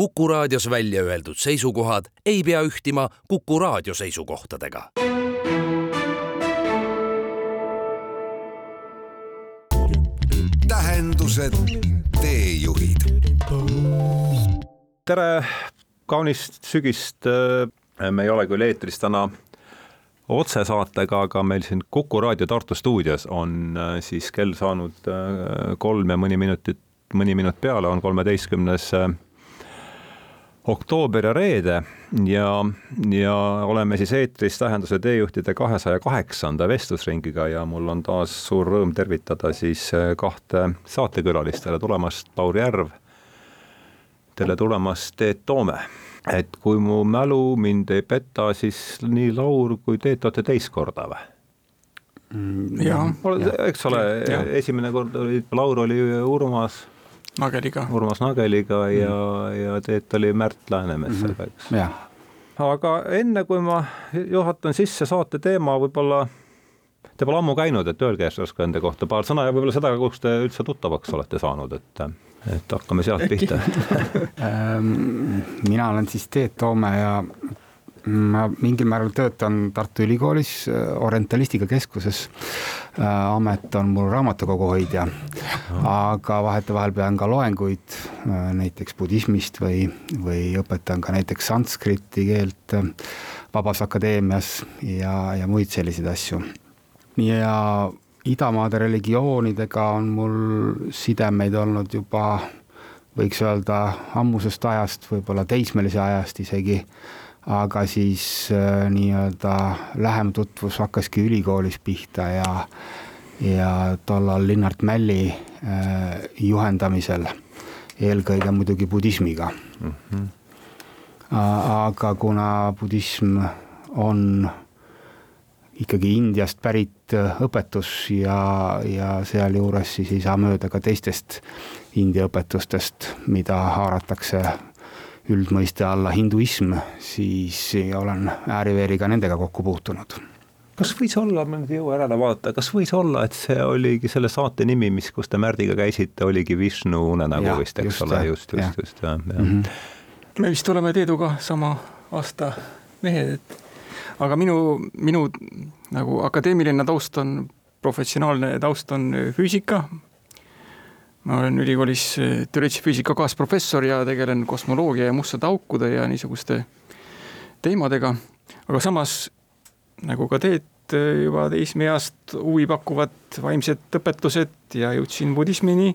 Kuku raadios välja öeldud seisukohad ei pea ühtima Kuku raadio seisukohtadega. tähendused, teejuhid. tere, kaunist sügist. me ei ole küll eetris täna otsesaatega, aga meil siin Kuku raadio Tartu stuudios on äh, siis kell saanud äh, kolm ja mõni minutit, mõni minut peale on kolmeteistkümnes äh, oktoober ja reede ja, ja oleme siis eetris Tähenduse teejuhtide kahesaja kaheksanda vestlusringiga ja mul on taas suur rõõm tervitada siis kahte saatekülalist, tere tulemast, Lauri Järv. tere tulemast, Teet Toome. et kui mu mälu mind ei peta, siis nii Laur kui Teet olete teist korda või? Mm, jah, eks ole, esimene kord oli, Laur oli Urmas Nageliga. Urmas Nageliga mm. ja, ja Teet oli Märt Läänemetsaga, eks. jah. aga enne kui ma juhatan sisse saate teema, võib-olla te pole ammu käinud, et öelge järsku enda kohta paar sõna ja võib-olla seda, kus te üldse tuttavaks olete saanud, et, et hakkame sealt pihta ehm, mina olen siis Teet Toome ja ma mingil määral töötan Tartu Ülikoolis äh, orientalistika keskuses. Äh, amet on mul raamatukogu hoidja, aga vahetevahel pean ka loenguid äh, näiteks budismist või, või õpetan ka näiteks sanskriti keelt Vabas Akadeemias ja, ja muid selliseid asju. ja idamaade religioonidega on mul sidemeid olnud juba võiks öelda ammusest ajast, võib-olla teismelise ajast isegi aga siis äh, nii-öelda lähem tutvus hakkaski ülikoolis pihta ja, ja tollal Linnart Mälli äh, juhendamisel, eelkõige muidugi budismiga mm. -hmm. aga kuna budism on ikkagi Indiast pärit õpetus ja, ja sealjuures siis ei saa mööda ka teistest India õpetustest, mida haaratakse üldmõiste alla hinduism, siis olen ääri-veeri ka nendega kokku puutunud kas võis olla, ma nüüd ei jõua järele vaadata, kas võis olla, et see oligi selle saate nimi, mis, kus te Märdiga käisite, oligi Vishnu unenägu vist, eks just, ole, just, just, just, jah, jah mm. -hmm. me vist oleme Teeduga sama aasta mehed, et aga minu, minu nagu akadeemiline taust on, professionaalne taust on füüsika, ma olen ülikoolis eh, teoreetilise füüsika kaasprofessor ja tegelen kosmoloogia ja mustade aukude ja niisuguste teemadega, aga samas nagu ka teed eh, juba teismeeast huvi pakuvad vaimsed õpetused ja jõudsin budismini.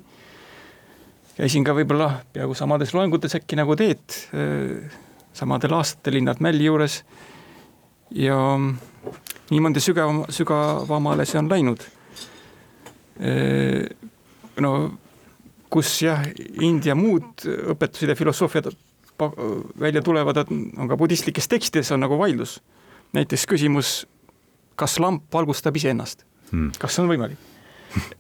käisin ka võib-olla peaaegu samades loengutes äkki nagu teed, eh, samadel aastatel Linnart Mälli juures. ja niimoodi sügavam, sügavamale see on läinud. no kus jah, India muud õpetused ja filosoofiad välja tulevad, on ka budistlikes tekstides on nagu vaidlus. näiteks küsimus, kas lamp valgustab iseennast hmm., kas see on võimalik?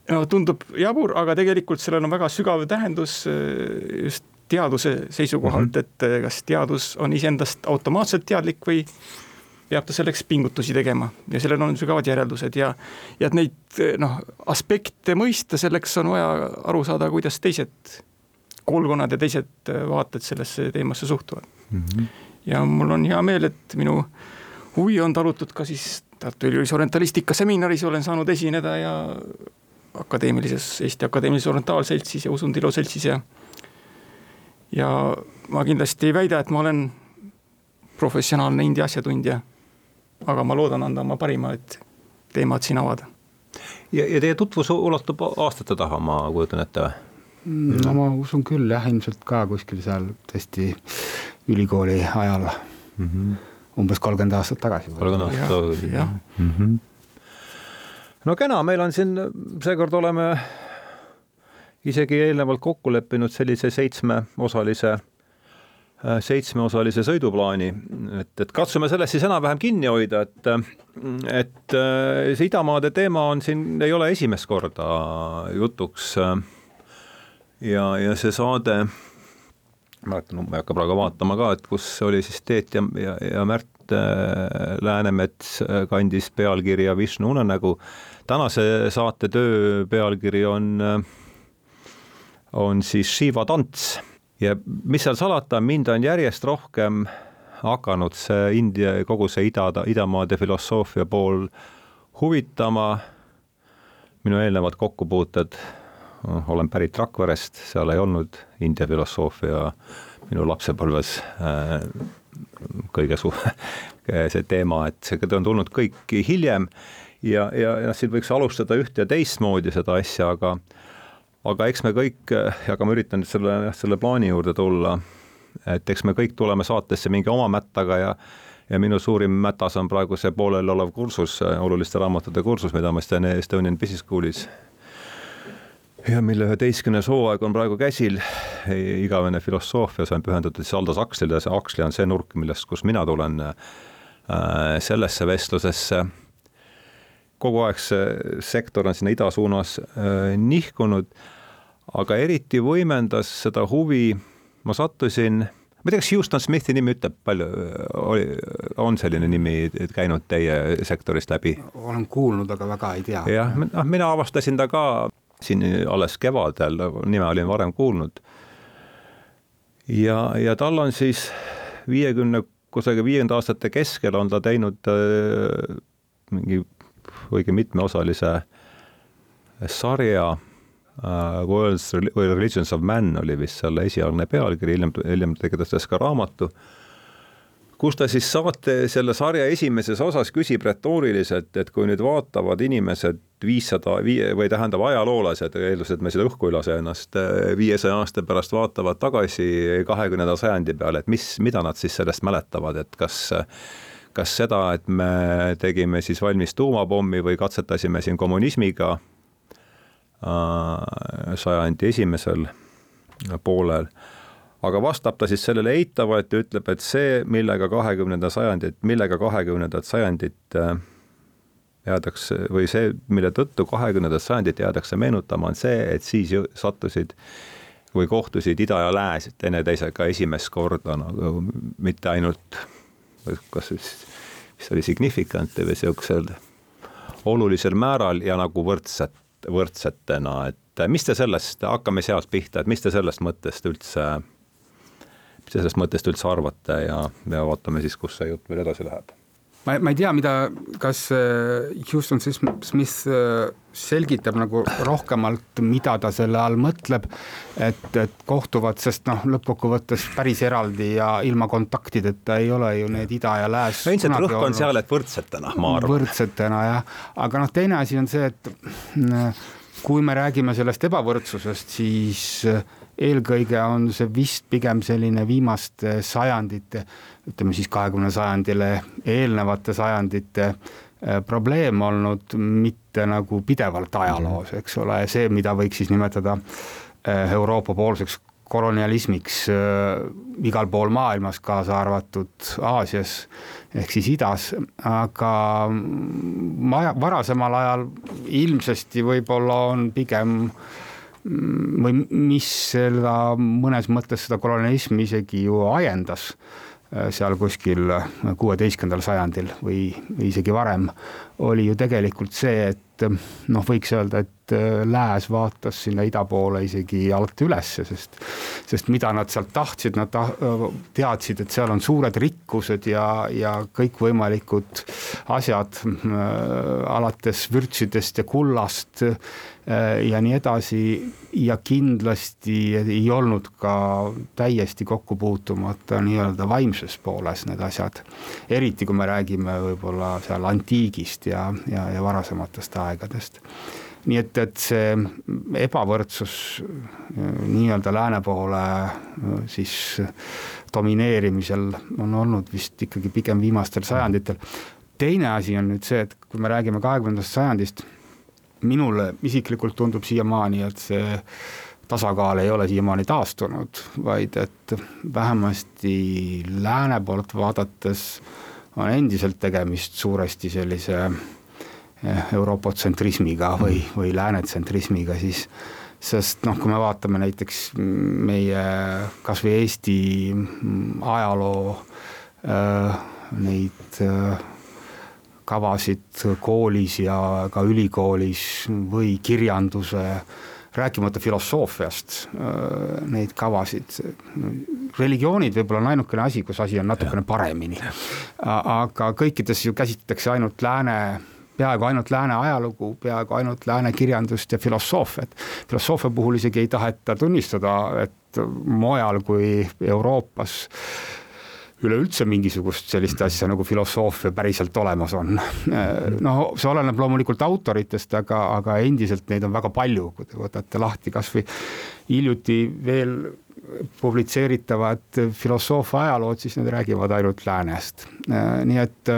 no tundub jabur, aga tegelikult sellel on väga sügav tähendus eh, just teaduse seisukohalt mm, -hmm. et eh, kas teadus on iseendast automaatselt teadlik või peab ta selleks pingutusi tegema ja sellel on sügavad järeldused ja, ja et neid noh, aspekte mõista, selleks on vaja aru saada, kuidas teised koolkonnad ja teised vaated sellesse teemasse suhtuvad mm. -hmm. ja mul on hea meel, et minu huvi on talutud ka siis Tartu Ülikoolis orientalistika seminaris olen saanud esineda ja akadeemilises, Eesti Akadeemilises Orientaalseltsis ja Usundilu seltsis ja ja ma kindlasti ei väida, et ma olen professionaalne India asjatundja aga ma loodan anda oma parima, et teemat siin avada. ja, ja teie tutvus ulatub aastate taha, ma kujutan ette või? Mm, no ma usun küll jah, ilmselt ka kuskil seal tõesti ülikooli ajal mm. -hmm. umbes kolmkümmend aastat tagasi. kolmkümmend aastat tagasi, jah mm. -hmm. no kena, meil on siin, seekord oleme isegi eelnevalt kokku leppinud sellise seitsmeosalise seitsmeosalise sõiduplaani, et, et katsume sellest siis enam-vähem kinni hoida, et et äh, see idamaade teema on siin, ei ole esimest korda jutuks. ja, ja see saade, mäletan, ma ei hakka praegu vaatama ka, et kus oli siis Teet ja, ja, ja Märt äh, Läänemets kandis pealkirja Vishnu unenägu. tänase saate töö pealkiri on, on siis Shiva tants ja mis seal salata, mind on järjest rohkem hakanud see India, kogu see ida, idamaade filosoofia pool huvitama. minu eelnevad kokkupuuted, olen pärit Rakverest, seal ei olnud India filosoofia minu lapsepõlves äh, kõige su-, see teema, et see on tulnud kõik hiljem ja, ja, ja siin võiks alustada üht ja teistmoodi seda asja, aga aga eks me kõik, aga ma üritan nüüd selle, selle plaani juurde tulla, et eks me kõik tuleme saatesse mingi oma mättaga ja ja minu suurim mätas on praegu see pooleliolev kursus, oluliste raamatute kursus, mida ma teen Estonian Business Schoolis. ja mille üheteistkümnes hooaeg on praegu käsil, igavene filosoofia, see on pühendatud siis Aldous Huxley'le, see Huxley on see nurk, millest, kust mina tulen äh, sellesse vestlusesse. Kogu aeg see sektor on sinna ida suunas äh, nihkunud aga eriti võimendas seda huvi, ma sattusin, ma ei tea, kas Houston Smithi nimi ütleb palju, on selline nimi käinud teie sektorist läbi? olen kuulnud, aga väga ei tea. jah, noh, mina avastasin ta ka siin alles kevadel, nime olin varem kuulnud. ja, ja tal on siis viiekümne, kusagil viiekümnenda aastate keskel on ta teinud äh, mingi õige mitmeosalise sarja uh, World's Religions of Man oli vist selle esialgne pealkiri, hiljem, hiljem tegi ta sellest ka raamatu, kus ta siis saate selle sarja esimeses osas küsib retooriliselt, et kui nüüd vaatavad inimesed viissada viie või tähendab ajaloolased, eeldusel, et me seda õhku ei lase ennast, viiesaja aasta pärast vaatavad tagasi kahekümnenda sajandi peale, et mis, mida nad siis sellest mäletavad, et kas kas seda, et me tegime siis valmis tuumapommi või katsetasime siin kommunismiga Äh, sajandi esimesel poolel. aga vastab ta siis sellele eitavalt ja ütleb, et see, millega kahekümnenda sajandit, millega kahekümnendat sajandit äh, jäädakse või see, mille tõttu kahekümnendat sajandit jäädakse meenutama, on see, et siis sattusid või kohtusid ida ja lääs teineteisega esimest korda nagu mitte ainult, kas siis, mis oli significant või niisugusel olulisel määral ja nagu võrdset võrdsetena, et mis te sellest, hakkame sealt pihta, et mis te sellest mõttest üldse, mis te sellest mõttest üldse arvate ja, ja vaatame siis, kus see jutt veel edasi läheb ma, ma ei tea, mida, kas äh, Houston Smith äh, selgitab nagu rohkemalt, mida ta selle all mõtleb, et, et kohtuvad, sest noh, lõppkokkuvõttes päris eraldi ja ilma kontaktideta ei ole ju need ida ja lääs. no ilmselt rõhk on seal, et võrdsetena, ma arvan. võrdsetena jah, aga noh, teine asi on see, et mm, kui me räägime sellest ebavõrdsusest, siis äh, eelkõige on see vist pigem selline viimaste sajandite ütleme siis kahekümne sajandile eelnevate sajandite äh, probleem olnud, mitte nagu pidevalt ajaloos, eks ole, see, mida võiks siis nimetada äh, Euroopa poolseks kolonialismiks äh, igal pool maailmas, kaasa arvatud Aasias ehk siis idas, aga maja, varasemal ajal ilmsesti võib-olla on pigem mm, või mis seda mõnes mõttes seda kolonialismi isegi ju ajendas seal kuskil äh, kuueteistkümnendal sajandil või isegi varem, oli ju tegelikult see, et äh, noh, võiks öelda, et lääs vaatas sinna ida poole isegi alt ülesse, sest, sest mida nad sealt tahtsid, nad ta, teadsid, et seal on suured rikkused ja, ja kõikvõimalikud asjad äh, alates vürtsidest ja kullast äh, ja nii edasi ja kindlasti ei olnud ka täiesti kokku puutumata nii-öelda vaimses pooles need asjad. eriti kui me räägime võib-olla seal antiigist ja, ja, ja varasematest aegadest. Nii et, et see ebavõrdsus äh, nii-öelda lääne poole siis domineerimisel on olnud vist ikkagi pigem viimastel sajanditel. Teine asi on nüüd see, et kui me räägime kahekümnendast sajandist, minule isiklikult tundub siiamaani, et see tasakaal ei ole siiamaani taastunud, vaid et vähemasti lääne poolt vaadates on endiselt tegemist suuresti sellise eh, Euroopa-tsentrismiga või, või läänetsentrismiga siis, sest noh, kui me vaatame näiteks meie kas või Eesti ajaloo äh, neid äh, kavasid koolis ja ka ülikoolis või kirjanduse rääkimata filosoofiast, neid kavasid. religioonid võib-olla on ainukene asi, kus asi on natukene paremini. aga kõikides ju käsitletakse ainult lääne peaaegu ainult lääne ajalugu, peaaegu ainult lääne kirjandust ja filosoofiat. filosoofia puhul isegi ei taheta tunnistada, et mujal kui Euroopas üleüldse mingisugust sellist asja nagu filosoofia päriselt olemas on. no see oleneb loomulikult autoritest, aga, aga endiselt neid on väga palju, kui te võtate lahti kasvõi hiljuti veel publitseeritavad filosoofia ajalood, siis need räägivad ainult läänest. nii et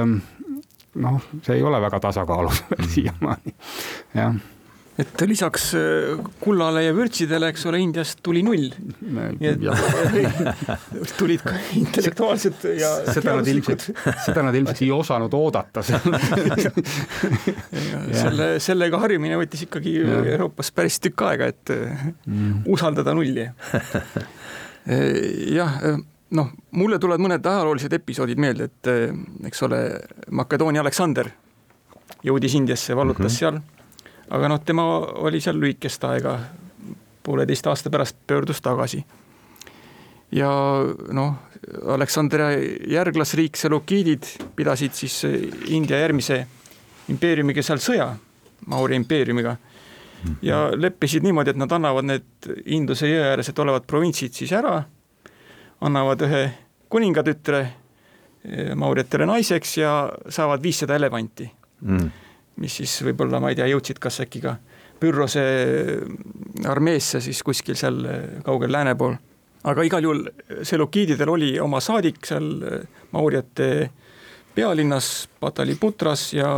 noh, see ei ole väga tasakaalus veel mhm. siiamaani, jah et lisaks äh, kullale ja vürtsidele, eks ole, Indiast tuli null. tulid ka intellektuaalsed ja seda nad ilmselt, seda nad ilmselt ei osanud oodata selle, sellega harimine võttis ikkagi ja. Euroopas päris tükk aega, et mm. usaldada nulli. jah noh, mulle tulevad mõned ajaloolised episoodid meelde, et eks ole, Makedoonia Aleksander jõudis Indiasse, vallutas mm -hmm. seal aga noh, tema oli seal lühikest aega, pooleteist aasta pärast pöördus tagasi. ja noh, Aleksandria järglasriik, selukiidid pidasid siis India järgmise impeeriumiga seal sõja, Mauri impeeriumiga. Ja leppisid niimoodi, et nad annavad need Induse jõe ääresed olevad provintsid siis ära, annavad ühe kuningatütre eh, Maurjatele naiseks ja saavad viissada elevanti. Mm mis siis võib-olla, ma ei tea, jõudsid kas äkki ka Pyrrhose armeesse siis kuskil seal kaugel lääne pool. aga igal juhul Selukiididel oli oma saadik seal Maurjate pealinnas Pataliputras ja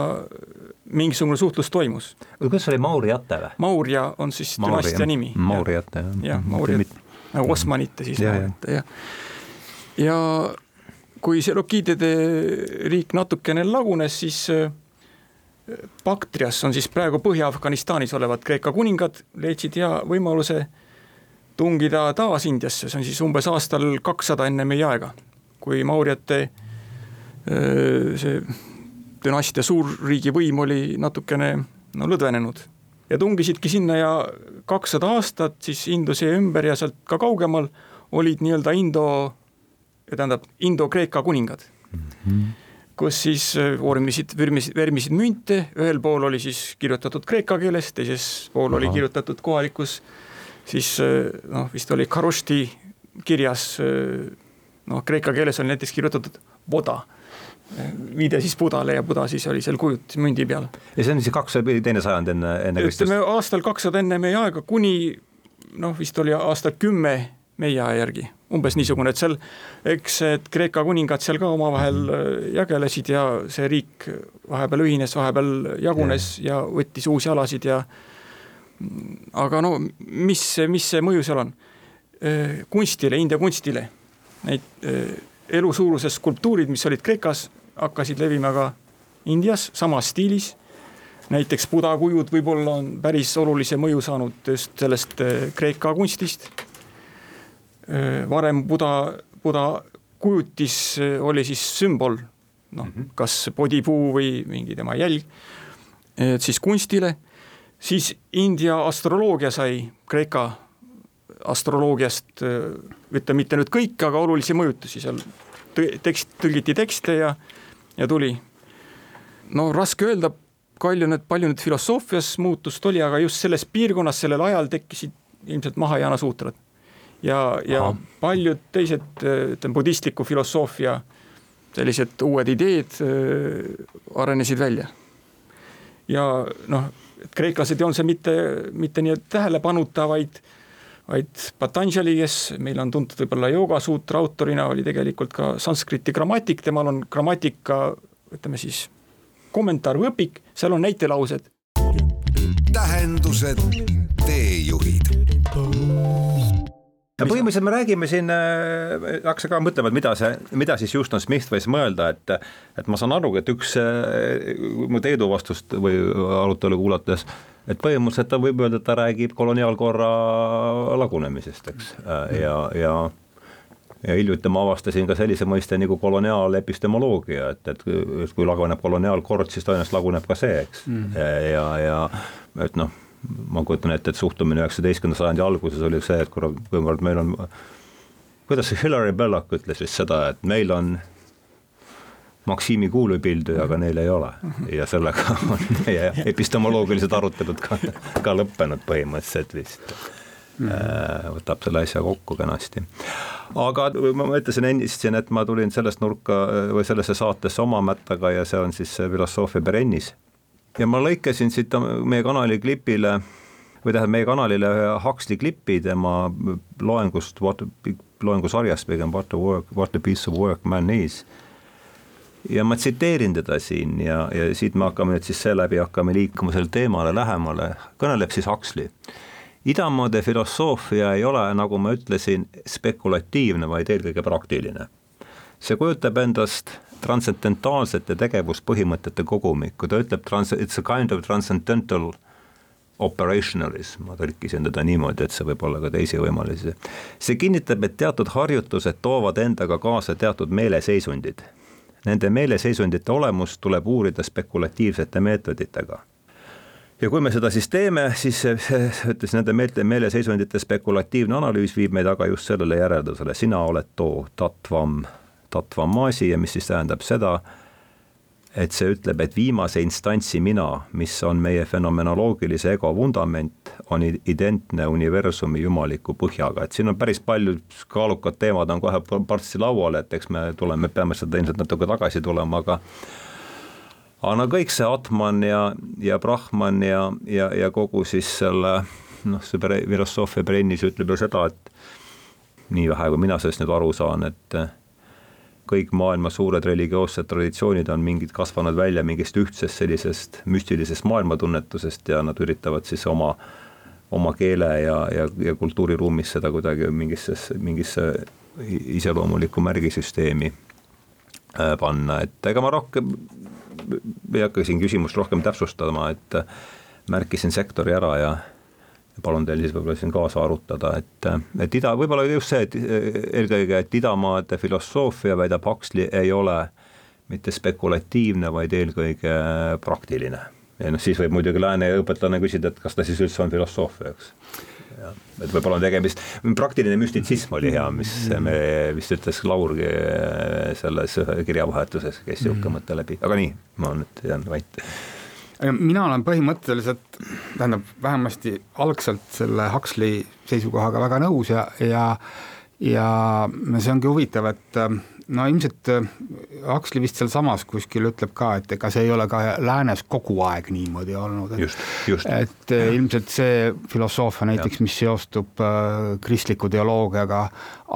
mingisugune suhtlus toimus. kas see oli Maurjate või? Maurja on siis dünastia nimi. Maurjate jah. jah, Maurjat, nagu Osmanite siis ja, Maurjate jah. ja kui Selukiidide riik natukene lagunes, siis Baktrias on siis praegu Põhja-Afganistanis olevad Kreeka kuningad, leidsid hea võimaluse tungida taas Indiasse, see on siis umbes aastal kakssada enne meie aega, kui Maurjate see dünastia suurriigi võim oli natukene no lõdvenenud ja tungisidki sinna ja kakssada aastat siis Induse ümber ja sealt ka kaugemal olid nii-öelda Indo, tähendab Indo-Kreeka kuningad mm. -hmm kus siis äh, vormisid, vermisid, vermisid münte, ühel pool oli siis kirjutatud kreeka keeles, teises pool Aha. oli kirjutatud kohalikus siis äh, noh, vist oli Karusti kirjas, äh, noh, kreeka keeles oli näiteks kirjutatud voda viide siis Budale ja Buda siis oli seal kujut mündi peal. ja see on siis kaks või teine sajand enne, enne Kristust? ütleme aastal kakssada enne meie aega, kuni noh, vist oli aasta kümme meie aja järgi. Umbes niisugune, et seal, eks et Kreeka kuningad seal ka omavahel äh, jagelesid ja see riik vahepeal ühines, vahepeal jagunes ja, ja võttis uusi alasid ja aga no mis, mis see mõju seal on? Äh, kunstile, India kunstile, neid äh, elusuuruses skulptuurid, mis olid Kreekas, hakkasid levima ka Indias samas stiilis. Näiteks Buda kujud võib-olla on päris olulise mõju saanud just sellest Kreeka kunstist varem Buda, Buda kujutis äh, oli siis sümbol, noh mm -hmm., kas podipuu või mingi tema jälg, et siis kunstile, siis India astroloogia sai Kreeka astroloogiast, äh, ütleme mitte nüüd kõike, aga olulisi mõjutusi seal, tekst, tõlgiti tekste ja, ja tuli. no raske öelda, palju need, palju nüüd filosoofias muutust oli, aga just selles piirkonnas sellel ajal tekkisid ilmselt Mahajana suutrad ja, ja Aha. paljud teised, ütleme, budistliku filosoofia sellised uued ideed äh, arenesid välja. ja noh, kreeklased ei olnud see mitte, mitte nii tähelepanuta, vaid, vaid Patanjali, kes meil on tuntud võib-olla joogasuutra autorina, oli tegelikult ka sanskriti grammatik, temal on grammatika, ütleme siis kommentaar või õpik, seal on näitelaused. tähendused, teejuhid ja põhimõtteliselt me räägime siin äh,, hakkasin ka mõtlema, et mida see, mida siis Houston Smith võis mõelda, et et ma saan aru, et üks äh, mu Teedu vastust või arutelu kuulates, et põhimõtteliselt ta võib öelda, et ta räägib koloniaalkorra lagunemisest, eks äh,, ja, ja ja hiljuti ma avastasin ka sellise mõiste nagu koloniaalepistemoloogia, et, et kui laguneb koloniaalkord, siis tõenäoliselt laguneb ka see, eks mm., ja, ja et noh ma kujutan ette, et suhtumine üheksateistkümnenda sajandi alguses oli see, et kuivõrd meil on, kuidas see Hillary Belloc ütles vist seda, et meil on Maksimi kuulipilduja, aga neil ei ole ja sellega on meie epistemoloogilised arutelud ka, ka lõppenud põhimõtteliselt vist mm.. võtab selle asja kokku kenasti. aga ma ütlesin ennist siin, et ma tulin sellest nurka või sellesse saatesse oma mättaga ja see on siis filosoofia perennis. Ja ma lõikasin siit meie kanali klipile või tähendab meie kanalile ühe Huxley klipi tema loengust, loengusarjast pigem What the work, what the piece of work man is. Ja ma tsiteerin teda siin ja, ja siit me hakkame nüüd siis seeläbi hakkame liikuma sellele teemale lähemale, kõneleb siis Huxley. Idamaade filosoofia ei ole, nagu ma ütlesin, spekulatiivne, vaid eelkõige praktiline. see kujutab endast transcendentaalsete tegevuspõhimõtete kogumikku, ta ütleb trans-, it's a kind of transcendental operationalism, ma tõlkisin teda niimoodi, et see võib olla ka teisi võimalusi. see kinnitab, et teatud harjutused toovad endaga kaasa teatud meeleseisundid. Nende meeleseisundite olemust tuleb uurida spekulatiivsete meetoditega ja kui me seda siis teeme, siis ütles nende meelte, meeleseisundite spekulatiivne analüüs viib meid aga just sellele järeldusele, sina oled too tatvam, tatvam maasi ja mis siis tähendab seda, et see ütleb, et viimase instantsi mina, mis on meie fenomenoloogilise ego vundament, on identne universumi jumaliku põhjaga, et siin on päris palju kaalukad teemad on kohe varsti laual, et eks me tuleme, peame seda ilmselt natuke tagasi tulema, aga aga no kõik see Atman ja, ja Brahman ja, ja, ja kogu siis selle noh, see filosoofia brennis ütleb ju seda, et nii vähe, kui mina sellest nüüd aru saan, et kõik maailma suured religioossed traditsioonid on mingid kasvanud välja mingist ühtsest sellisest müstilisest maailmatunnetusest ja nad üritavad siis oma, oma keele ja, ja, ja kultuuriruumis seda kuidagi mingisse, mingisse iseloomulikku märgisüsteemi äh, panna, et ega ma rohkem ei hakka siin küsimust rohkem täpsustama, et märkisin sektori ära ja palun teil siis võib-olla siin kaasa arutada, et, et ida, võib-olla just see, et eelkõige, et idamaade filosoofia, väidab Huxley, ei ole mitte spekulatiivne, vaid eelkõige praktiline. ja noh, siis võib muidugi lääne õpetlane küsida, et kas ta siis üldse on filosoofia, eks et võib-olla on tegemist, praktiline müstitsism oli hea, mis me vist ütles Laur selles kirjavahetuses, käis niisugune mõte läbi, aga nii, ma nüüd jään vait mina olen põhimõtteliselt, tähendab vähemasti algselt selle Huxley seisukohaga väga nõus ja, ja ja see ongi huvitav, et no ilmselt Huxley vist sealsamas kuskil ütleb ka, et ega see ei ole ka läänes kogu aeg niimoodi olnud, et just, just. et äh, ja. ilmselt see filosoofia näiteks, mis seostub äh, kristliku teoloogiaga,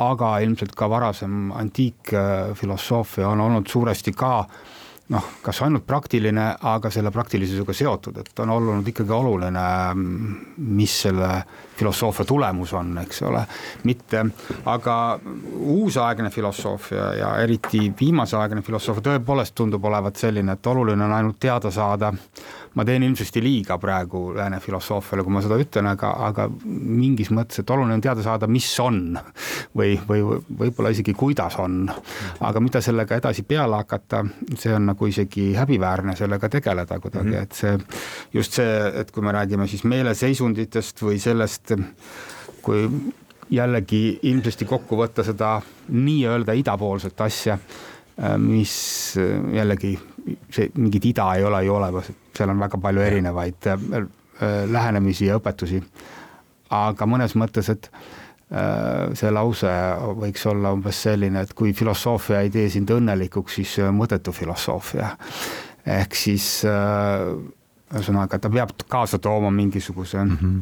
aga ilmselt ka varasem antiikfilosoofia on olnud suuresti ka äh, noh, kas ainult praktiline, aga selle praktilisusega seotud, et on olnud ikkagi oluline, mis selle filosoofia tulemus on, eks ole, mitte, aga uusaegne filosoofia ja eriti viimaseaegne filosoofia tõepoolest tundub olevat selline, et oluline on ainult teada saada ma teen ilmsesti liiga praegu lääne filosoofiale, kui ma seda ütlen, aga, aga mingis mõttes, et oluline on teada saada, mis on või, või võib-olla isegi kuidas on. aga mida sellega edasi peale hakata, see on nagu isegi häbiväärne sellega tegeleda kuidagi mm, -hmm. et see just see, et kui me räägime siis meeleseisunditest või sellest, kui jällegi ilmsesti kokku võtta seda nii-öelda idapoolset asja, mis jällegi see mingit ida ei ole ju olemas, seal on väga palju erinevaid äh, äh, lähenemisi ja õpetusi. aga mõnes mõttes, et äh, see lause võiks olla umbes selline, et kui filosoofia ei tee sind õnnelikuks, siis mõttetu filosoofia. ehk siis ühesõnaga, ta peab kaasa tooma mingisuguse mm -hmm.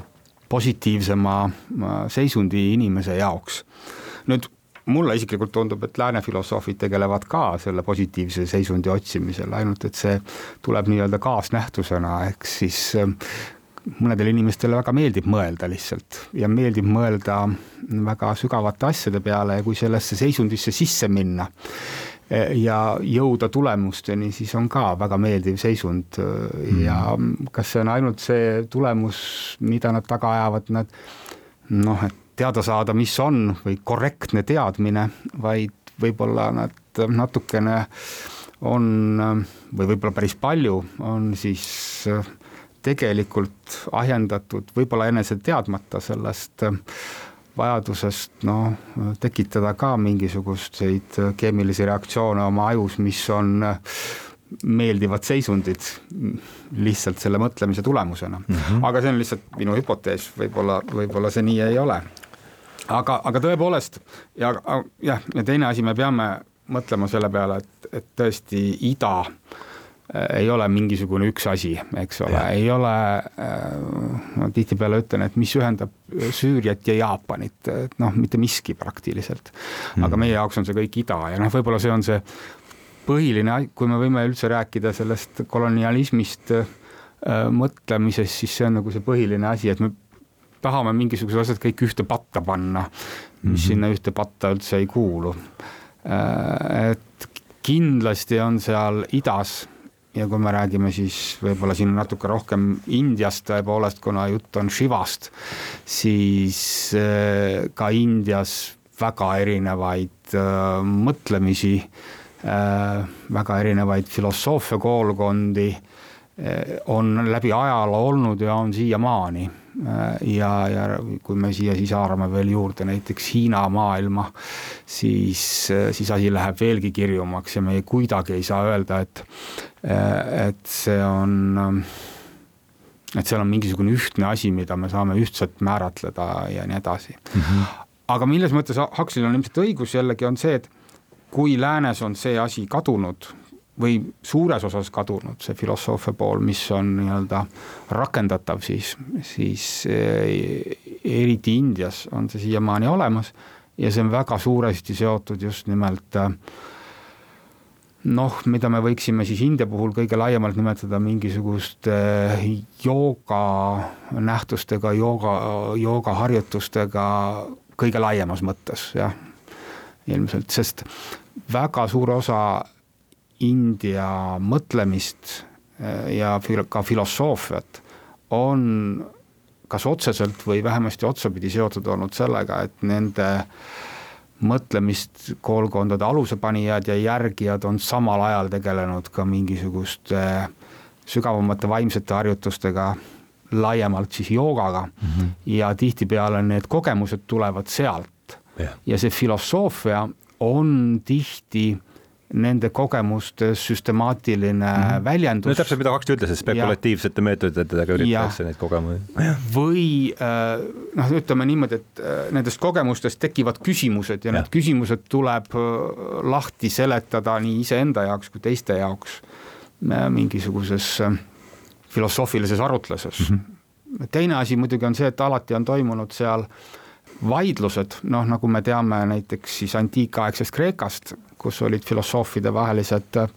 positiivsema seisundi inimese jaoks. nüüd mulle isiklikult tundub, et lääne filosoofid tegelevad ka selle positiivse seisundi otsimisel, ainult et see tuleb nii-öelda kaasnähtusena, ehk siis äh, mõnedele inimestele väga meeldib mõelda lihtsalt ja meeldib mõelda väga sügavate asjade peale ja kui sellesse seisundisse sisse minna e, ja jõuda tulemusteni, siis on ka väga meeldiv seisund mm. ja kas see on ainult see tulemus, mida nad taga ajavad, nad noh, et teada saada, mis on või korrektne teadmine, vaid võib-olla nad natukene on või võib-olla päris palju on siis tegelikult ahjendatud võib-olla enese teadmata sellest vajadusest noh, tekitada ka mingisuguseid keemilisi reaktsioone oma ajus, mis on meeldivad seisundid lihtsalt selle mõtlemise tulemusena mm. -hmm. aga see on lihtsalt minu hüpotees, võib-olla, võib-olla see nii ei ole. Aga, aga tõepoolest ja jah, ja teine asi, me peame mõtlema selle peale, et, et tõesti ida äh, ei ole mingisugune üks asi, eks ole, ei ole äh,, ma tihtipeale ütlen, et mis ühendab Süüriat ja Jaapanit, et noh, mitte miski praktiliselt. aga mm. meie jaoks on see kõik ida ja noh, võib-olla see on see põhiline, kui me võime üldse rääkida sellest kolonialismist äh, mõtlemisest, siis see on nagu see põhiline asi, et me tahame mingisugused asjad kõik ühte patta panna, mis mm -hmm. sinna ühte patta üldse ei kuulu äh,. et kindlasti on seal idas ja kui me räägime siis võib-olla siin natuke rohkem Indiast tõepoolest, kuna jutt on Shivast, siis äh, ka Indias väga erinevaid äh, mõtlemisi väga erinevaid filosoofia koolkondi on läbi ajaloo olnud ja on siiamaani. Äh, ja, ja kui me siia siis haarame veel juurde näiteks Hiina maailma, siis, siis asi läheb veelgi kirjumaks ja me ei, kuidagi ei saa öelda, et, et see on et seal on mingisugune ühtne asi, mida me saame ühtselt määratleda ja nii edasi mm. -hmm. aga milles mõttes Huxley'l on ilmselt õigus jällegi, on see, et kui läänes on see asi kadunud või suures osas kadunud, see filosoofia pool, mis on nii-öelda rakendatav, siis, siis eh, eriti Indias on see siiamaani olemas ja see on väga suuresti seotud just nimelt eh, noh, mida me võiksime siis India puhul kõige laiemalt nimetada mingisuguste jooga nähtustega, jooga, joogaharjutustega kõige laiemas mõttes, jah, ilmselt, sest väga suur osa India mõtlemist eh, ja ka filosoofiat on kas otseselt või vähemasti otsapidi seotud olnud sellega, et nende mõtlemist koolkondade alusepanijad ja järgijad on samal ajal tegelenud ka mingisuguste sügavamate vaimsete harjutustega, laiemalt siis joogaga mm -hmm. ja tihtipeale need kogemused tulevad sealt yeah. ja see filosoofia on tihti nende kogemuste süstemaatiline mm -hmm. väljendus. no täpselt, mida Huxley ütles, et spekulatiivsete meetoditega üritatakse neid kogemusi. või äh, noh, ütleme niimoodi, et äh, nendest kogemustest tekivad küsimused ja, ja. need küsimused tuleb äh, lahti seletada nii iseenda jaoks kui teiste jaoks mingisuguses filosoofilises arutluses mm. -hmm. teine asi muidugi on see, et alati on toimunud seal vaidlused, noh nagu me teame näiteks siis antiikaegsest Kreekast, kus olid filosoofide vahelised äh,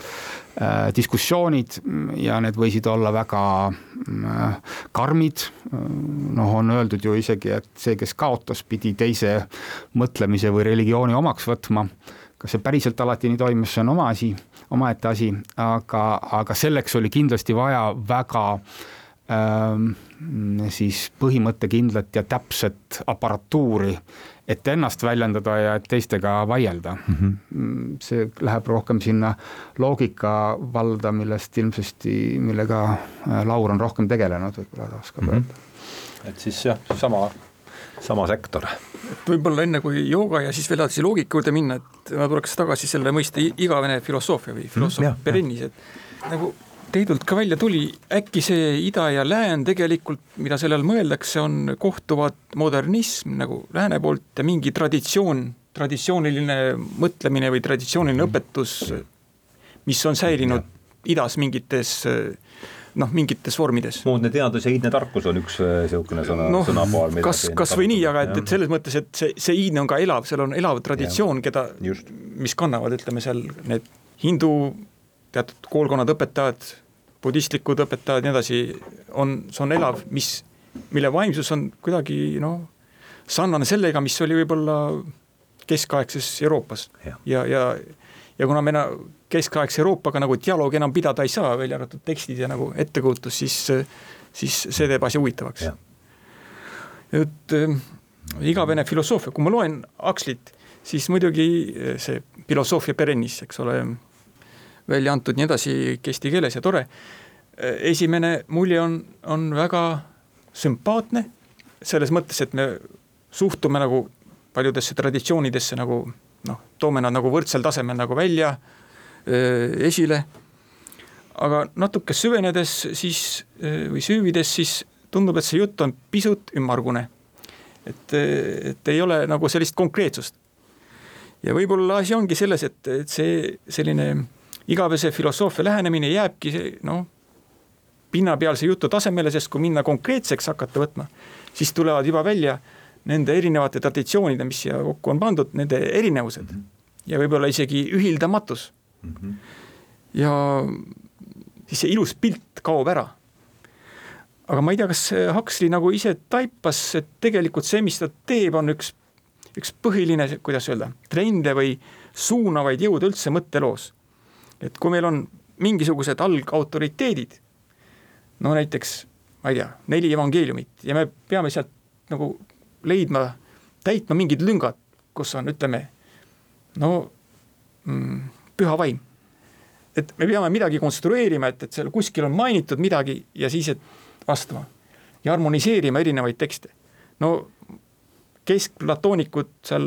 diskussioonid ja need võisid olla väga äh, karmid, noh on öeldud ju isegi, et see, kes kaotas, pidi teise mõtlemise või religiooni omaks võtma, kas see päriselt alati nii toimus, see on oma asi, omaette asi, aga, aga selleks oli kindlasti vaja väga ähm, siis põhimõttekindlat ja täpset aparatuuri, et ennast väljendada ja et teistega vaielda mhm. mm. -hmm. see läheb rohkem sinna loogika valda, millest ilmsesti, millega äh, Laur on rohkem tegelenud, võib-olla ta oskab mm -hmm. öelda. et siis jah, sama, sama sektor. võib-olla enne kui jooga ja siis veel edasi loogika juurde minna, et ma tuleks tagasi selle mõiste igavene filosoofia või filosoof mm, -hmm, perennis, et nagu Teidult ka välja tuli, äkki see ida ja lään tegelikult, mida selle all mõeldakse, on kohtuvad modernism nagu lääne poolt ja mingi traditsioon, traditsiooniline mõtlemine või traditsiooniline mm. õpetus, mis on säilinud idas mingites noh, mingites vormides. moodne teadus ja iidne tarkus on üks äh, niisugune sõna no,, sõnapaar. kas, kas või nii, aga et, et selles mõttes, et see, see iidne on ka elav, seal on elav traditsioon, keda, mis kannavad, ütleme seal need hindu teatud koolkonnad, õpetajad budistlikud õpetajad ja nii edasi, on, see on elav, mis, mille vaimsus on kuidagi noh, sarnane sellega, mis oli võib-olla keskaegses Euroopas. Ja, ja, ja, ja kuna me keskaegse Euroopaga nagu dialoogi enam pidada ei saa, välja arvatud tekstid ja nagu ettekujutus, siis, siis see teeb asja huvitavaks. et äh, igavene filosoofia, kui ma loen Huxley't, siis muidugi see filosoofia perennis, eks ole välja antud, nii edasi, eesti keeles ja tore. esimene mulje on, on väga sümpaatne selles mõttes, et me suhtume nagu paljudesse traditsioonidesse nagu noh, toome nad nagu võrdsel tasemel nagu välja esile. aga natuke süvenedes siis või süüvides, siis tundub, et see jutt on pisut ümmargune. et, et ei ole nagu sellist konkreetsust. ja võib-olla asi ongi selles, et, et see selline igavese filosoofia lähenemine jääbki noh, pinnapealse jutu tasemele, sest kui minna konkreetseks hakata võtma, siis tulevad juba välja nende erinevate traditsioonide, mis siia kokku on pandud, nende erinevused mm. -hmm. ja võib-olla isegi ühildamatus mm. -hmm. ja siis see ilus pilt kaob ära. aga ma ei tea, kas Huxley nagu ise taipas, et tegelikult see, mis ta teeb, on üks, üks põhiline, kuidas öelda, trende või suunavaid jõude üldse mõtteloos. Et kui meil on mingisugused algautoriteedid, no näiteks ma ei tea, neli evangeeliumit ja me peame sealt nagu leidma, täitma mingid lüngad, kus on, ütleme, no mm, püha vaim. et me peame midagi konstrueerima, et, et seal kuskil on mainitud midagi ja siis, et vastama ja harmoniseerima erinevaid tekste. no keskplatoonikud seal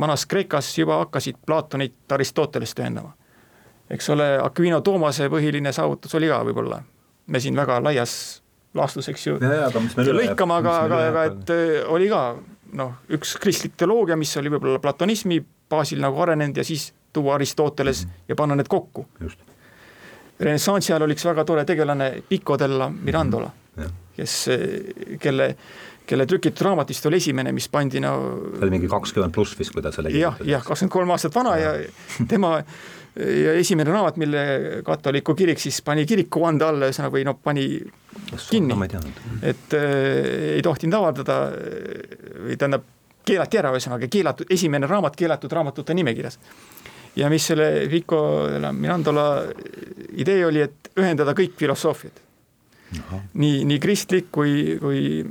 vanas Kreekas juba hakkasid Platonit Aristotelest tõendama. Eks ole, Aquino Toomase põhiline saavutus oli ka võib-olla, me siin väga laias laastus, eks ju. lõikama, aga, aga, aga et äh, oli ka noh, üks kristlik teoloogia, mis oli võib-olla platonismi baasil nagu arenenud ja siis tuua Aristoteles mm -hmm. ja panna need kokku. renessansi ajal oli üks väga tore tegelane Pico della Mirandola mm, -hmm. kes, kelle, kelle trükitud raamat vist oli esimene, mis pandi no. see oli mingi kakskümmend pluss vist, kui ta selle. jah, jah, kakskümmend kolm aastat vana ja, ja tema ja esimene raamat, mille katoliku kirik siis pani kirikuvande alla, ühesõnaga või noh, pani kinni, et äh, ei tohtinud avaldada või tähendab, keelati ära, ühesõnaga keelatud, esimene raamat keelatud raamatute nimekirjas. ja mis selle Vico Mirandola idee oli, et ühendada kõik filosoofiad. nii, nii kristlik kui, kui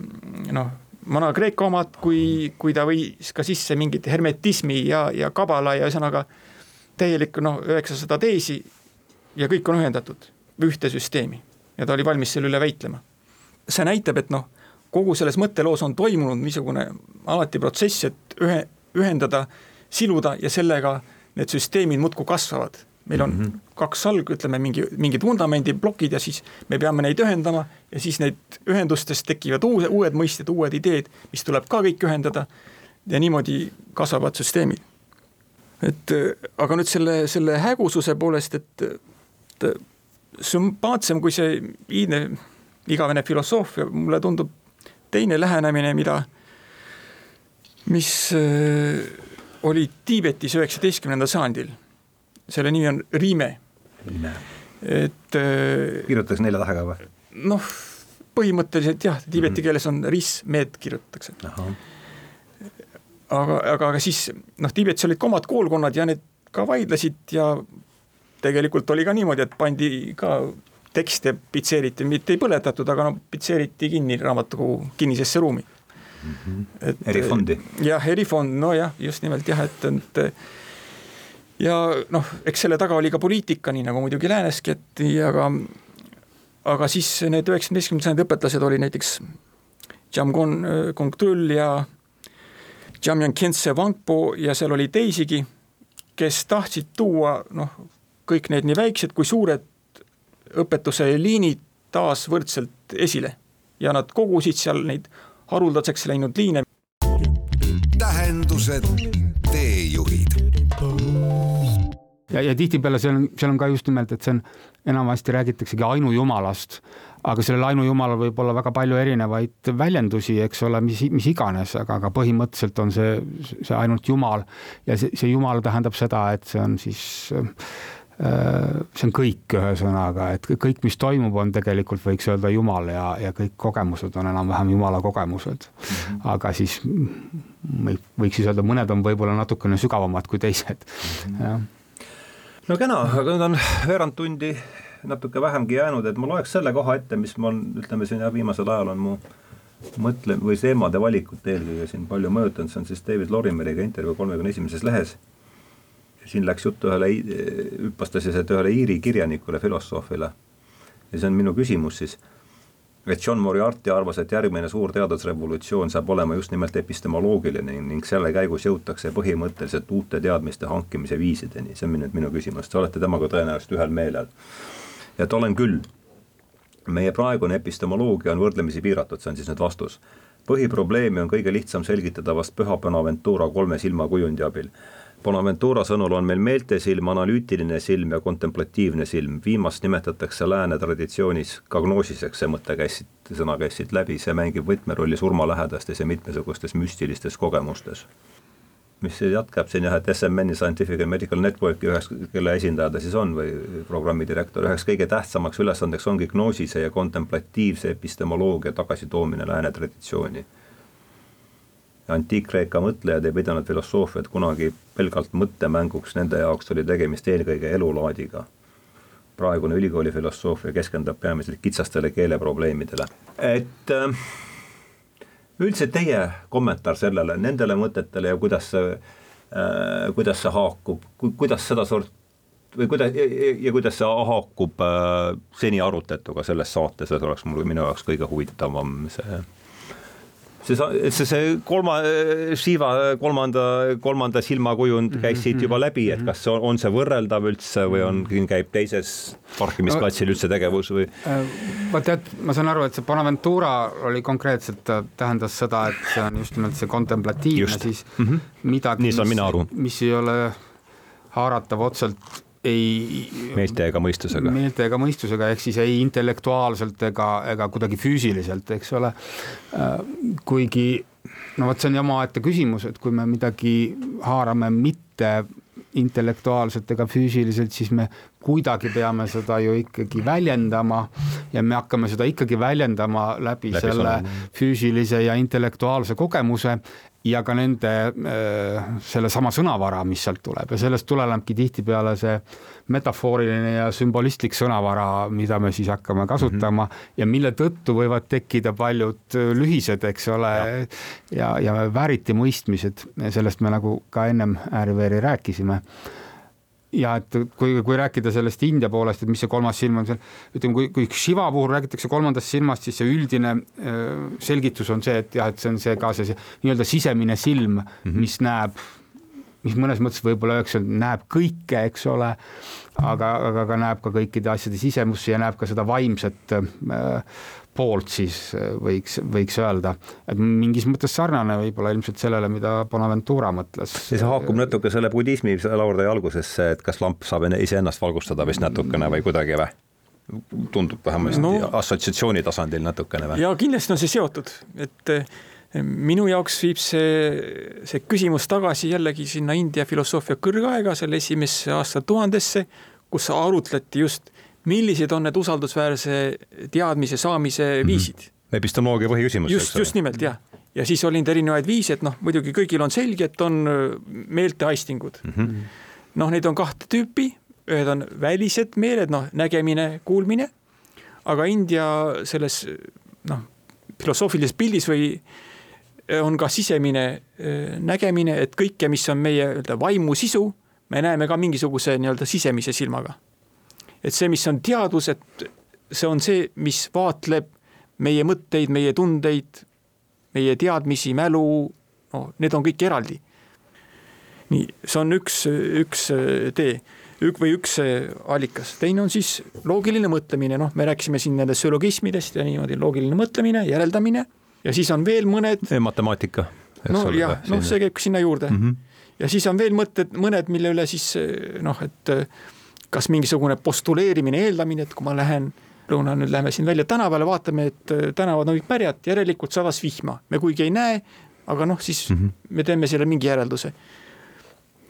noh, Vana-Kreeka omad, kui, kui ta võis ka sisse mingit hermetismi ja, ja kabala ja ühesõnaga täielik noh, üheksasada teisi ja kõik on ühendatud ühte süsteemi ja ta oli valmis selle üle väitlema. see näitab, et noh, kogu selles mõtteloos on toimunud niisugune alati protsess, et ühe, ühendada, siluda ja sellega need süsteemid muudkui kasvavad. meil on mm -hmm. kaks salg, ütleme mingi, mingid vundamendiplokid ja siis me peame neid ühendama ja siis neid ühendustest tekivad uue, uued mõisted, uued ideed, mis tuleb ka kõik ühendada ja niimoodi kasvavad süsteemid. Et aga nüüd selle, selle hägususe poolest, et, et sümpaatsem kui see iidne igavene filosoofia, mulle tundub teine lähenemine, mida, mis äh, oli Tiibetis üheksateistkümnendal sajandil. selle nimi on Riime. et äh, kirjutatakse nelja tähega või? noh, põhimõtteliselt jah, tiibeti mhm. keeles on ris-med kirjutatakse. Aga, aga, aga siis noh, Tiibetis olid ka omad koolkonnad ja need ka vaidlesid ja tegelikult oli ka niimoodi, et pandi ka tekste pitseeriti, mitte ei põletatud, aga no pitseeriti kinni raamatukogu kinnisesse ruumi mm. -hmm. et erifondi. jah, erifond, nojah, just nimelt jah, et, et ja noh, eks selle taga oli ka poliitika, nii nagu muidugi lääneski, et aga aga siis need üheksateistkümnenda sajandi õpetlased oli näiteks Jamgon Kongtrul ja Wangpo ja seal oli teisigi, kes tahtsid tuua noh, kõik need nii väiksed kui suured õpetuse liinid taas võrdselt esile ja nad kogusid seal neid haruldaseks läinud liine. tähendused, teejuhid. Ja, ja tihtipeale seal on, seal on ka just nimelt, et see on, enamasti räägitaksegi ainujumalast, aga sellel ainujumalal võib olla väga palju erinevaid väljendusi, eks ole, mis, mis iganes, aga, aga põhimõtteliselt on see, see ainult Jumal ja see, see Jumal tähendab seda, et see on siis äh, see on kõik, ühesõnaga, et kõik, mis toimub, on tegelikult võiks öelda Jumal ja, ja kõik kogemused on enam-vähem Jumala kogemused. -hmm. aga siis võiks siis öelda, mõned on võib-olla natukene sügavamad kui teised -hmm. jah. No kena, aga nüüd on veerand tundi natuke vähemgi jäänud, et ma loeks selle koha ette, mis mul ütleme siin jah, viimasel ajal on mu mõtle- või teemade valikut eelkõige siin palju mõjutanud, see on siis David Lorimeriga intervjuu kolmekümne esimeses lehes. Siin läks juttu ühele, hüppas ta siis, et ühele Iiri kirjanikule, filosoofile, ja see on minu küsimus siis, et John Moriarty arvas, et järgmine suur teadusrevolutsioon saab olema just nimelt epistemoloogiline ning selle käigus jõutakse põhimõtteliselt uute teadmiste hankimise viisideni, see on nüüd minu küsimus, te olete temaga tõenäoliselt ühel meelel. et olen küll, meie praegune epistemoloogia on võrdlemisi piiratud, see on siis nüüd vastus põhiprobleemi on kõige lihtsam selgitada vast Püha Bonaventura kolme silmakujundi abil. Bonaventura sõnul on meil meeltesilm, analüütiline silm ja kontemplatiivne silm, viimast nimetatakse lääne traditsioonis kagnoosiseks, see mõte käis siit, sõna käis siit läbi, see mängib võtmerolli surmalähedastes ja mitmesugustes müstilistes kogemustes. Mis jätkab siin jah, et SMN-i Scientific and Medical Networki üheks, kelle esindaja ta siis on või programmidirektor, üheks kõige tähtsamaks ülesandeks ongi gnoosise ja kontemplatiivse epistemoloogia tagasitoomine lääne traditsiooni. antiik-Kreeka mõtlejad ei pidanud filosoofiat kunagi pelgalt mõttemänguks, nende jaoks oli tegemist eelkõige elulaadiga. praegune ülikooli filosoofia keskendub peamiselt kitsastele keeleprobleemidele, et äh, üldse teie kommentaar sellele, nendele mõtetele ja kuidas see äh,, kuidas see haakub, kuidas sedasort või kuidas ja, ja kuidas see haakub äh, seni arutlatuga selles saates, see oleks mul minu jaoks kõige huvitavam see see, see, see kolma, Shiva kolmanda, kolmanda silmakujund mhm, käis siit juba mhm, läbi, et mhm. kas on, on see võrreldav üldse või on, käib teises parkimisplatsil üldse tegevus või? Äh, vot tead, ma saan aru, et see Bonaventura oli konkreetselt, tähendas seda, et see on just nimelt see kontemplatiivne, siis mm -hmm. midagi, mis, mis ei ole haaratav otseselt ei. meelte ega mõistusega. meelte ega mõistusega, ehk siis ei intellektuaalselt ega, ega kuidagi füüsiliselt, eks ole. Äh, kuigi no vot, see on omaette küsimus, et kui me midagi haarame mitte intellektuaalselt ega füüsiliselt, siis me kuidagi peame seda ju ikkagi väljendama ja me hakkame seda ikkagi väljendama läbi, läbi selle sõnum. füüsilise ja intellektuaalse kogemuse ja ka nende äh, sellesama sõnavara, mis sealt tuleb. Ja sellest tulenebki tihtipeale see metafooriline ja sümbolistlik sõnavara, mida me siis hakkame kasutama mm -hmm. ja mille tõttu võivad tekkida paljud lühised, eks ole, ja, ja, ja vääriti mõistmised, sellest me nagu ka ennem ääri-veeri rääkisime ja et kui, kui rääkida sellest India poolest, et mis see kolmas silm on, ütleme, kui, kui Shiva puhul räägitakse kolmandast silmast, siis see üldine selgitus on see, et jah, et see on see ka see, see nii-öelda sisemine silm mm, -hmm. mis näeb, mis mõnes mõttes võib-olla öeldakse, näeb kõike, eks ole, aga, aga ka näeb ka kõikide asjade sisemusse ja näeb ka seda vaimset äh, poolt siis äh, võiks, võiks öelda, et mingis mõttes sarnane võib-olla ilmselt sellele, mida Bonaventura mõtles. see haakub natuke selle budismi laurde algusesse, et kas lamp saab iseennast valgustada vist natukene või kuidagi või? tundub vähemasti no, assotsiatsiooni tasandil natukene või? ja kindlasti on see seotud, et eh, minu jaoks viib see, see küsimus tagasi jällegi sinna India filosoofia kõrgaega, selle esimesse aastatuhandesse, kus arutleti just millised on need usaldusväärse teadmise saamise mhm. viisid mm. -hmm. epistemoloogia põhiküsimus. just, just nimelt jah, ja siis oli neid erinevaid viise, et noh, muidugi kõigil on selge, et on äh, meelteaistingud mm. -hmm. noh, neid on kahte tüüpi, ühed on välised meeled, noh, nägemine, kuulmine. aga India selles noh, filosoofilises pildis või äh, on ka sisemine äh, nägemine, et kõike, mis on meie nii-öelda vaimu sisu, me näeme ka mingisuguse nii-öelda sisemise silmaga et see, mis on teadus, et see on see, mis vaatleb meie mõtteid, meie tundeid, meie teadmisi, mälu, no need on kõik eraldi. nii, see on üks, üks tee ük- või üks allikas, teine on siis loogiline mõtlemine, noh, me rääkisime siin nendest süllogismidest ja niimoodi loogiline mõtlemine, järeldamine ja siis on veel mõned. matemaatika. no jah, noh, see käib ka sinna juurde mm. -hmm. ja siis on veel mõtted, mõned, mille üle siis noh, et kas mingisugune postuleerimine, eeldamine, et kui ma lähen lõuna, nüüd läheme siin välja tänavale, vaatame, et äh, tänavad on kõik märjad, järelikult sadas vihma, me kuigi ei näe, aga noh, siis mm -hmm. me teeme selle mingi järelduse.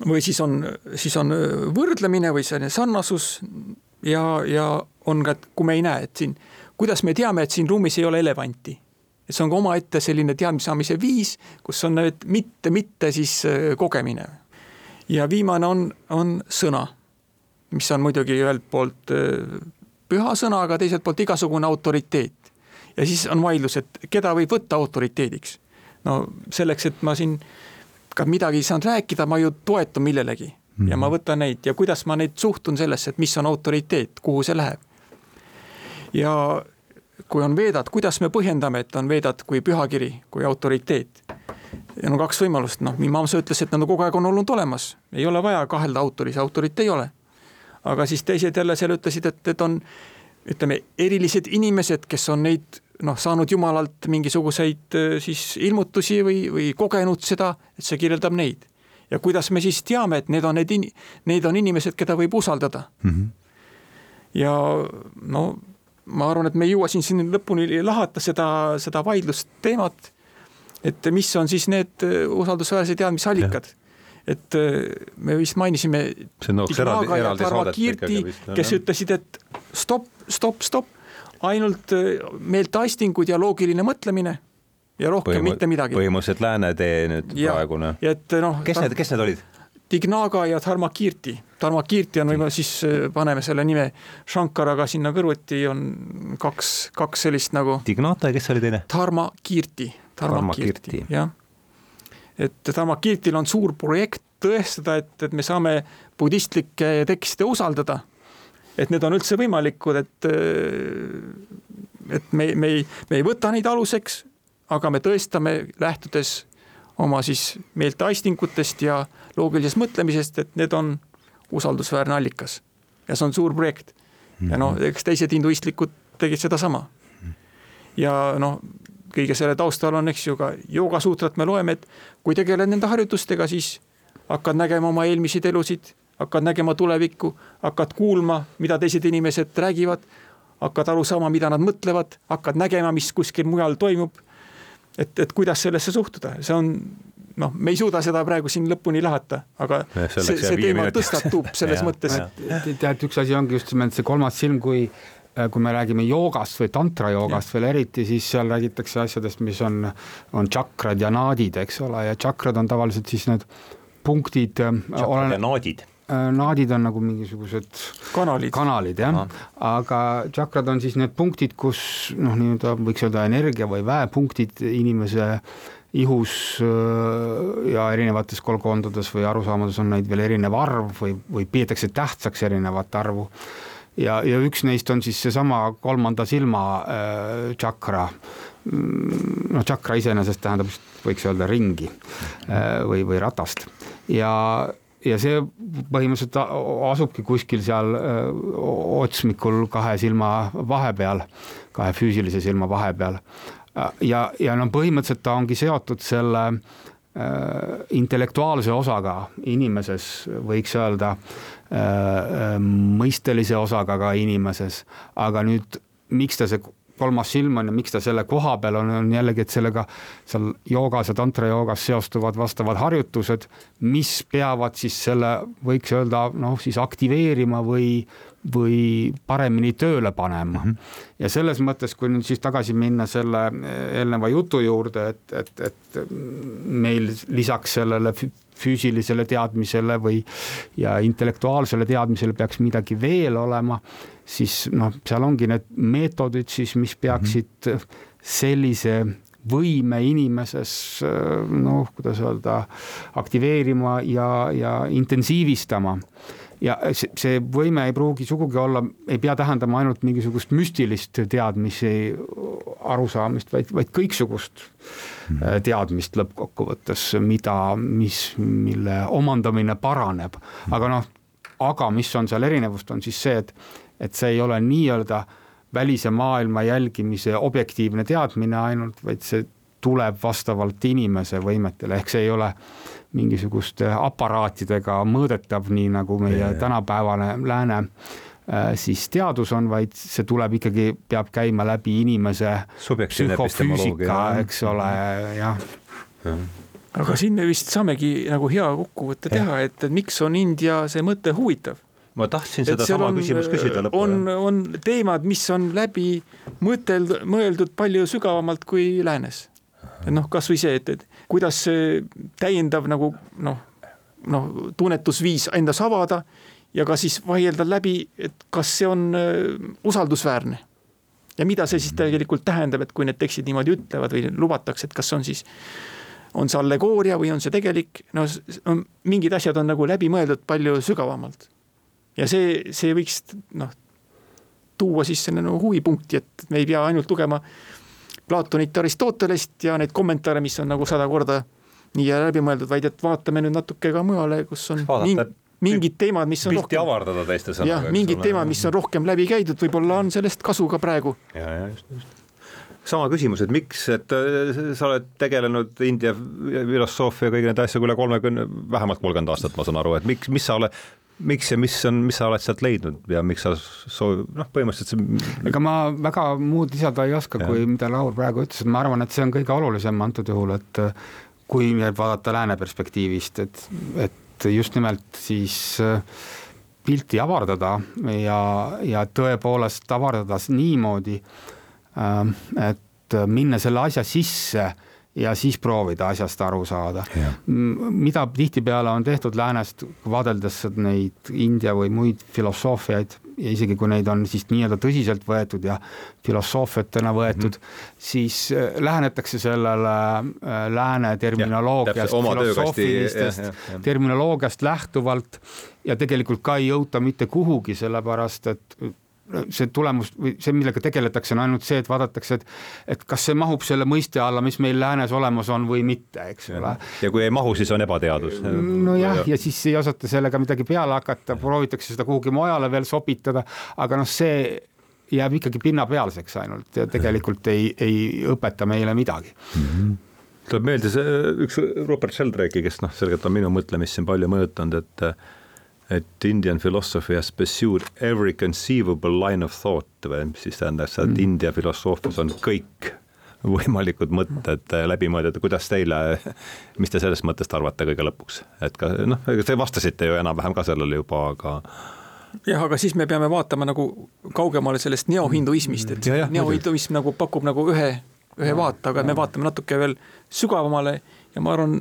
või siis on, siis on äh, võrdlemine või selline sarnasus ja, ja on ka, et kui me ei näe, et siin, kuidas me teame, et siin ruumis ei ole elevanti et see on ka omaette selline teadmise saamise viis, kus on need mitte, mitte siis äh, kogemine. ja viimane on, on sõna mis on muidugi ühelt poolt äh, püha sõna, aga teiselt poolt igasugune autoriteet. ja siis on vaidlus, et keda võib võtta autoriteediks. no selleks, et ma siin ka midagi ei saanud rääkida, ma ju toetun millelegi mm ja ma võtan neid ja kuidas ma neid suhtun sellesse, et mis on autoriteet, kuhu see läheb. ja kui on veedad, kuidas me põhjendame, et on veedad kui pühakiri, kui autoriteet? ja no kaks võimalust, noh, Mimamsa ütles, et nad on kogu aeg on olnud olemas, ei ole vaja kahelda autoris, autorit ei ole. Aga siis teised jälle seal ütlesid, et, et on ütleme, erilised inimesed, kes on neid noh, saanud jumalalt mingisuguseid äh, siis ilmutusi või, või kogenud seda, et see kirjeldab neid. ja kuidas me siis teame, et need on need in-, need on inimesed, keda võib usaldada mm. -hmm. ja no ma arvan, et me ei jõua siin, siin lõpuni lahata seda, seda vaidlusteemat. et mis on siis need äh, usaldusväärsed teadmisallikad et äh, me vist mainisime. kes ütlesid, et stopp, stopp, stopp, ainult äh, meeltaistingud ja loogiline mõtlemine ja rohkem Põhimõ mitte midagi. põhimõtteliselt lääne tee nüüd ja, praegune. et noh. kes need, kes need olid? Tignaga ja Dharmakirti. Dharmakirti on võib-olla siis äh, paneme selle nime Shankaraga sinna kõrvuti on kaks, kaks sellist nagu. Tignata ja kes oli teine? Dharmakirti. Dharmakirti, jah. Et Dharmakirtil on suur projekt tõestada, et, et me saame budistlikke tekste usaldada. et need on üldse võimalikud, et, et me, me ei, me ei võta neid aluseks, aga me tõestame, lähtudes oma siis meelteaistingutest ja loogilisest mõtlemisest, et need on usaldusväärne allikas. ja see on suur projekt. ja noh, eks teised hinduistlikud tegid sedasama. ja noh, kõige selle taustal on, eks ju, ka joogasuutrat me loeme, et kui tegeled nende harjutustega, siis hakkad nägema oma eelmiseid elusid, hakkad nägema tulevikku, hakkad kuulma, mida teised inimesed räägivad, hakkad aru saama, mida nad mõtlevad, hakkad nägema, mis kuskil mujal toimub et, et kuidas sellesse suhtuda, see on noh, me ei suuda seda praegu siin lõpuni lahata, aga ja, see, see teema tõstatub selles ja, mõttes. tead, üks asi ongi just nimelt see kolmas silm, kui kui me räägime joogast või tantra joogast veel eriti, siis seal räägitakse asjadest, mis on, on tšakrad ja naadid, eks ole, ja tšakrad on tavaliselt siis need punktid. tšakrad ja naadid Äh, naadid on nagu mingisugused kanalid, kanalid jah, aga tšakrad on siis need punktid, kus noh, nii-öelda võiks öelda energia või väepunktid inimese ihus äh, ja erinevates kolkondades või arusaamades on neid veel erinev arv või, või peetakse tähtsaks erinevat arvu. Ja, ja üks neist on siis seesama kolmanda silma äh, tšakra mm, noh, tšakra iseenesest tähendab, võiks öelda ringi äh, või, või ratast ja ja see põhimõtteliselt asubki kuskil seal otsmikul kahe silma vahepeal, kahe füüsilise silma vahepeal. ja, ja no põhimõtteliselt ta ongi seotud selle äh, intellektuaalse osaga inimeses, võiks öelda äh, mõistelise osaga ka inimeses, aga nüüd miks ta see kolmas silm on ja miks ta selle koha peal on, on jällegi, et sellega seal joogas ja tantrajoogas seostuvad vastavad harjutused, mis peavad siis selle, võiks öelda, noh siis aktiveerima või, või paremini tööle panema mm. -hmm. ja selles mõttes, kui nüüd siis tagasi minna selle eelneva jutu juurde, et, et, et meil lisaks sellele füüsilisele teadmisele või ja intellektuaalsele teadmisele peaks midagi veel olema, siis noh, seal ongi need meetodid siis, mis peaksid mm -hmm. sellise võime inimeses noh, kuidas öelda, aktiveerima ja, ja intensiivistama ja see, võime ei pruugi sugugi olla, ei pea tähendama ainult mingisugust müstilist teadmisi, arusaamist, vaid, vaid kõiksugust hmm. äh, teadmist lõppkokkuvõttes, mida, mis, mille omandamine paraneb, hmm. aga noh, aga mis on seal erinevust, on siis see, et, et see ei ole nii-öelda välise maailma jälgimise objektiivne teadmine ainult, vaid see tuleb vastavalt inimese võimetele, ehk see ei ole mingisuguste aparaatidega mõõdetav, nii nagu meie ja, tänapäevane lääne äh, siis teadus on, vaid see tuleb ikkagi, peab käima läbi inimese psühhofüüsika, eks ole, jah. Ja. aga siin me vist saamegi nagu hea kokkuvõtte teha, et, miks on India see mõte huvitav? Ma tahtsin sedasama küsimust küsida lõppu. on, on teemad, mis on läbi mõteld-, mõeldud palju sügavamalt kui läänes. Et noh, kasvõi see, et, et kuidas see täiendav nagu noh, noh, tunnetusviis endas avada ja ka siis vaielda läbi, et kas see on äh, usaldusväärne. ja mida see siis tegelikult tähendab, et kui need tekstid niimoodi ütlevad või lubatakse, et kas on siis, on see allegooria või on see tegelik, no mingid asjad on nagu läbi mõeldud palju sügavamalt. ja see, see võiks noh, tuua siis selle nagu huvipunkti, et me ei pea ainult lugema Platonit, Aristotelest ja neid kommentaare, mis on nagu sada korda nii läbimõeldud, vaid et vaatame nüüd natuke ka mujale, kus on Vaadata, mingid teemad, mis on pilti rohkem, avardada teiste sõnadega. jah, mingid teemad, mis on rohkem läbi käidud, võib-olla on sellest kasu ka praegu. ja, ja just, just sama küsimus, et miks, et äh, sa oled tegelenud India filosoofia kõigi nende asjadega üle kolmekümne, vähemalt kolmkümmend aastat, ma saan aru, et miks, mis sa oled, miks ja mis on, mis sa oled sealt leidnud ja miks sa soovid, noh, põhimõtteliselt see ega ma väga muud lisada ei oska, kui mida Laur praegu ütles, et ma arvan, et see on kõige olulisem antud juhul, et kui nüüd vaadata lääne perspektiivist, et, et just nimelt siis äh, pilti avardada ja, ja tõepoolest avardada niimoodi, ähm, et minna selle asja sisse ja siis proovida asjast aru saada. mida tihtipeale on tehtud läänest, vaadeldes neid India või muid filosoofiaid ja isegi kui neid on siis nii-öelda tõsiselt võetud ja filosoofiatena võetud mm, -hmm. siis äh, lähenetakse sellele äh, lääne terminoloogiast, filosoofilistest terminoloogiast lähtuvalt ja tegelikult ka ei jõuta mitte kuhugi, sellepärast et see tulemus või see, millega tegeletakse, on ainult see, et vaadatakse, et et kas see mahub selle mõiste alla, mis meil läänes olemas on või mitte, eks ole. ja kui ei mahu, siis on ebateadus. nojah, ja siis ei osata sellega midagi peale hakata, proovitakse seda kuhugi mujale veel sobitada, aga noh, see jääb ikkagi pinnapealseks ainult ja tegelikult ei, ei õpeta meile midagi mm. -hmm tuleb meelde see üks Rupert Sheldrake'i, kes noh, selgelt on minu mõtlemist siin palju mõjutanud, et et Indian philosophy has pursued every conceivable line of thought või mis siis tähendab seda, et mm. India filosoofias on kõik võimalikud mõtted läbi mõeldud, kuidas teile, mis te sellest mõttest arvate kõige lõpuks, et ka noh, te vastasite ju enam-vähem ka sellele juba, aga jah, aga siis me peame vaatama nagu kaugemale sellest neohinduismist, et ja, neohinduism nagu pakub nagu ühe, ühe vaate, aga me vaatame natuke veel sügavamale ja ma arvan,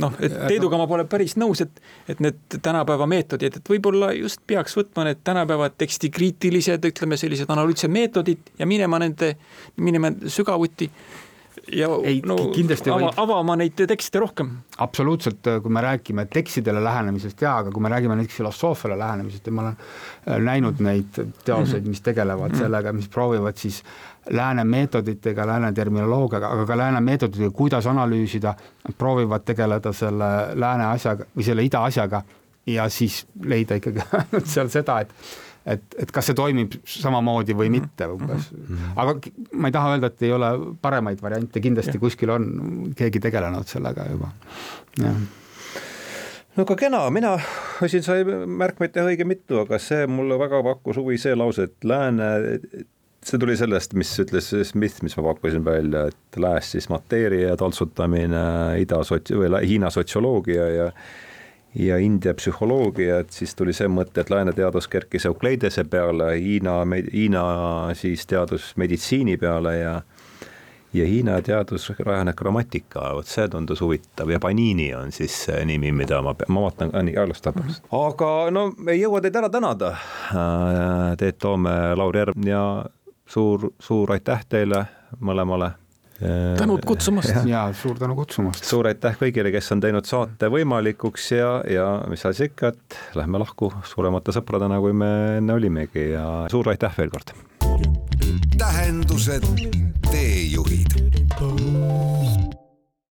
noh, et Teiduga ma pole päris nõus, et, et need tänapäeva meetodid, et võib-olla just peaks võtma need tänapäeva tekstikriitilised, ütleme sellised analüütilised meetodid ja minema nende, minema sügavuti ja ei, no, kindlasti ava, võib... avama neid tekste rohkem. absoluutselt, kui me räägime tekstidele lähenemisest jaa, aga kui me räägime näiteks filosoofiale lähenemisest ja ma olen äh, näinud neid teoseid, mis tegelevad mm -hmm. sellega, mis proovivad siis lääne meetoditega, lääne terminoloogiaga, aga ka lääne meetoditega, kuidas analüüsida, proovivad tegeleda selle lääne asjaga või selle ida asjaga ja siis leida ikkagi ainult seal seda, et et, et kas see toimib samamoodi või mhm. mitte umbes mm. -hmm. aga ma ei taha öelda, et ei ole paremaid variante, kindlasti ja. kuskil on keegi tegelenud sellega juba, jah no aga kena, mina siin sai märkmeid teha õige mitu, aga see mulle väga pakkus huvi see lause, et lääne, see tuli sellest, mis ütles Smith, mis ma pakkusin välja, et lääs siis mateeria taltsutamine, ida sots- või Hiina sotsioloogia ja ja India psühholoogia, et siis tuli see mõte, et lääne teadus kerkis Eukleidese peale, Hiina, Hiina siis teadus meditsiini peale ja ja Hiina teadus rajaneb grammatika, vot see tundus huvitav ja Panini on siis see nimi, mida ma, ma vaatan ka nii ajaloost pärast. aga no ei jõua teid ära tänada, äh, Teet Toome, Lauri Järv ja suur, suur aitäh teile mõlemale tänud kutsumast. ja suur tänu kutsumast. suur aitäh kõigile, kes on teinud saate võimalikuks ja, ja mis asi ikka, et lähme lahku suuremate sõpradena, kui me enne olimegi ja suur aitäh veel kord. tähendused, teejuhid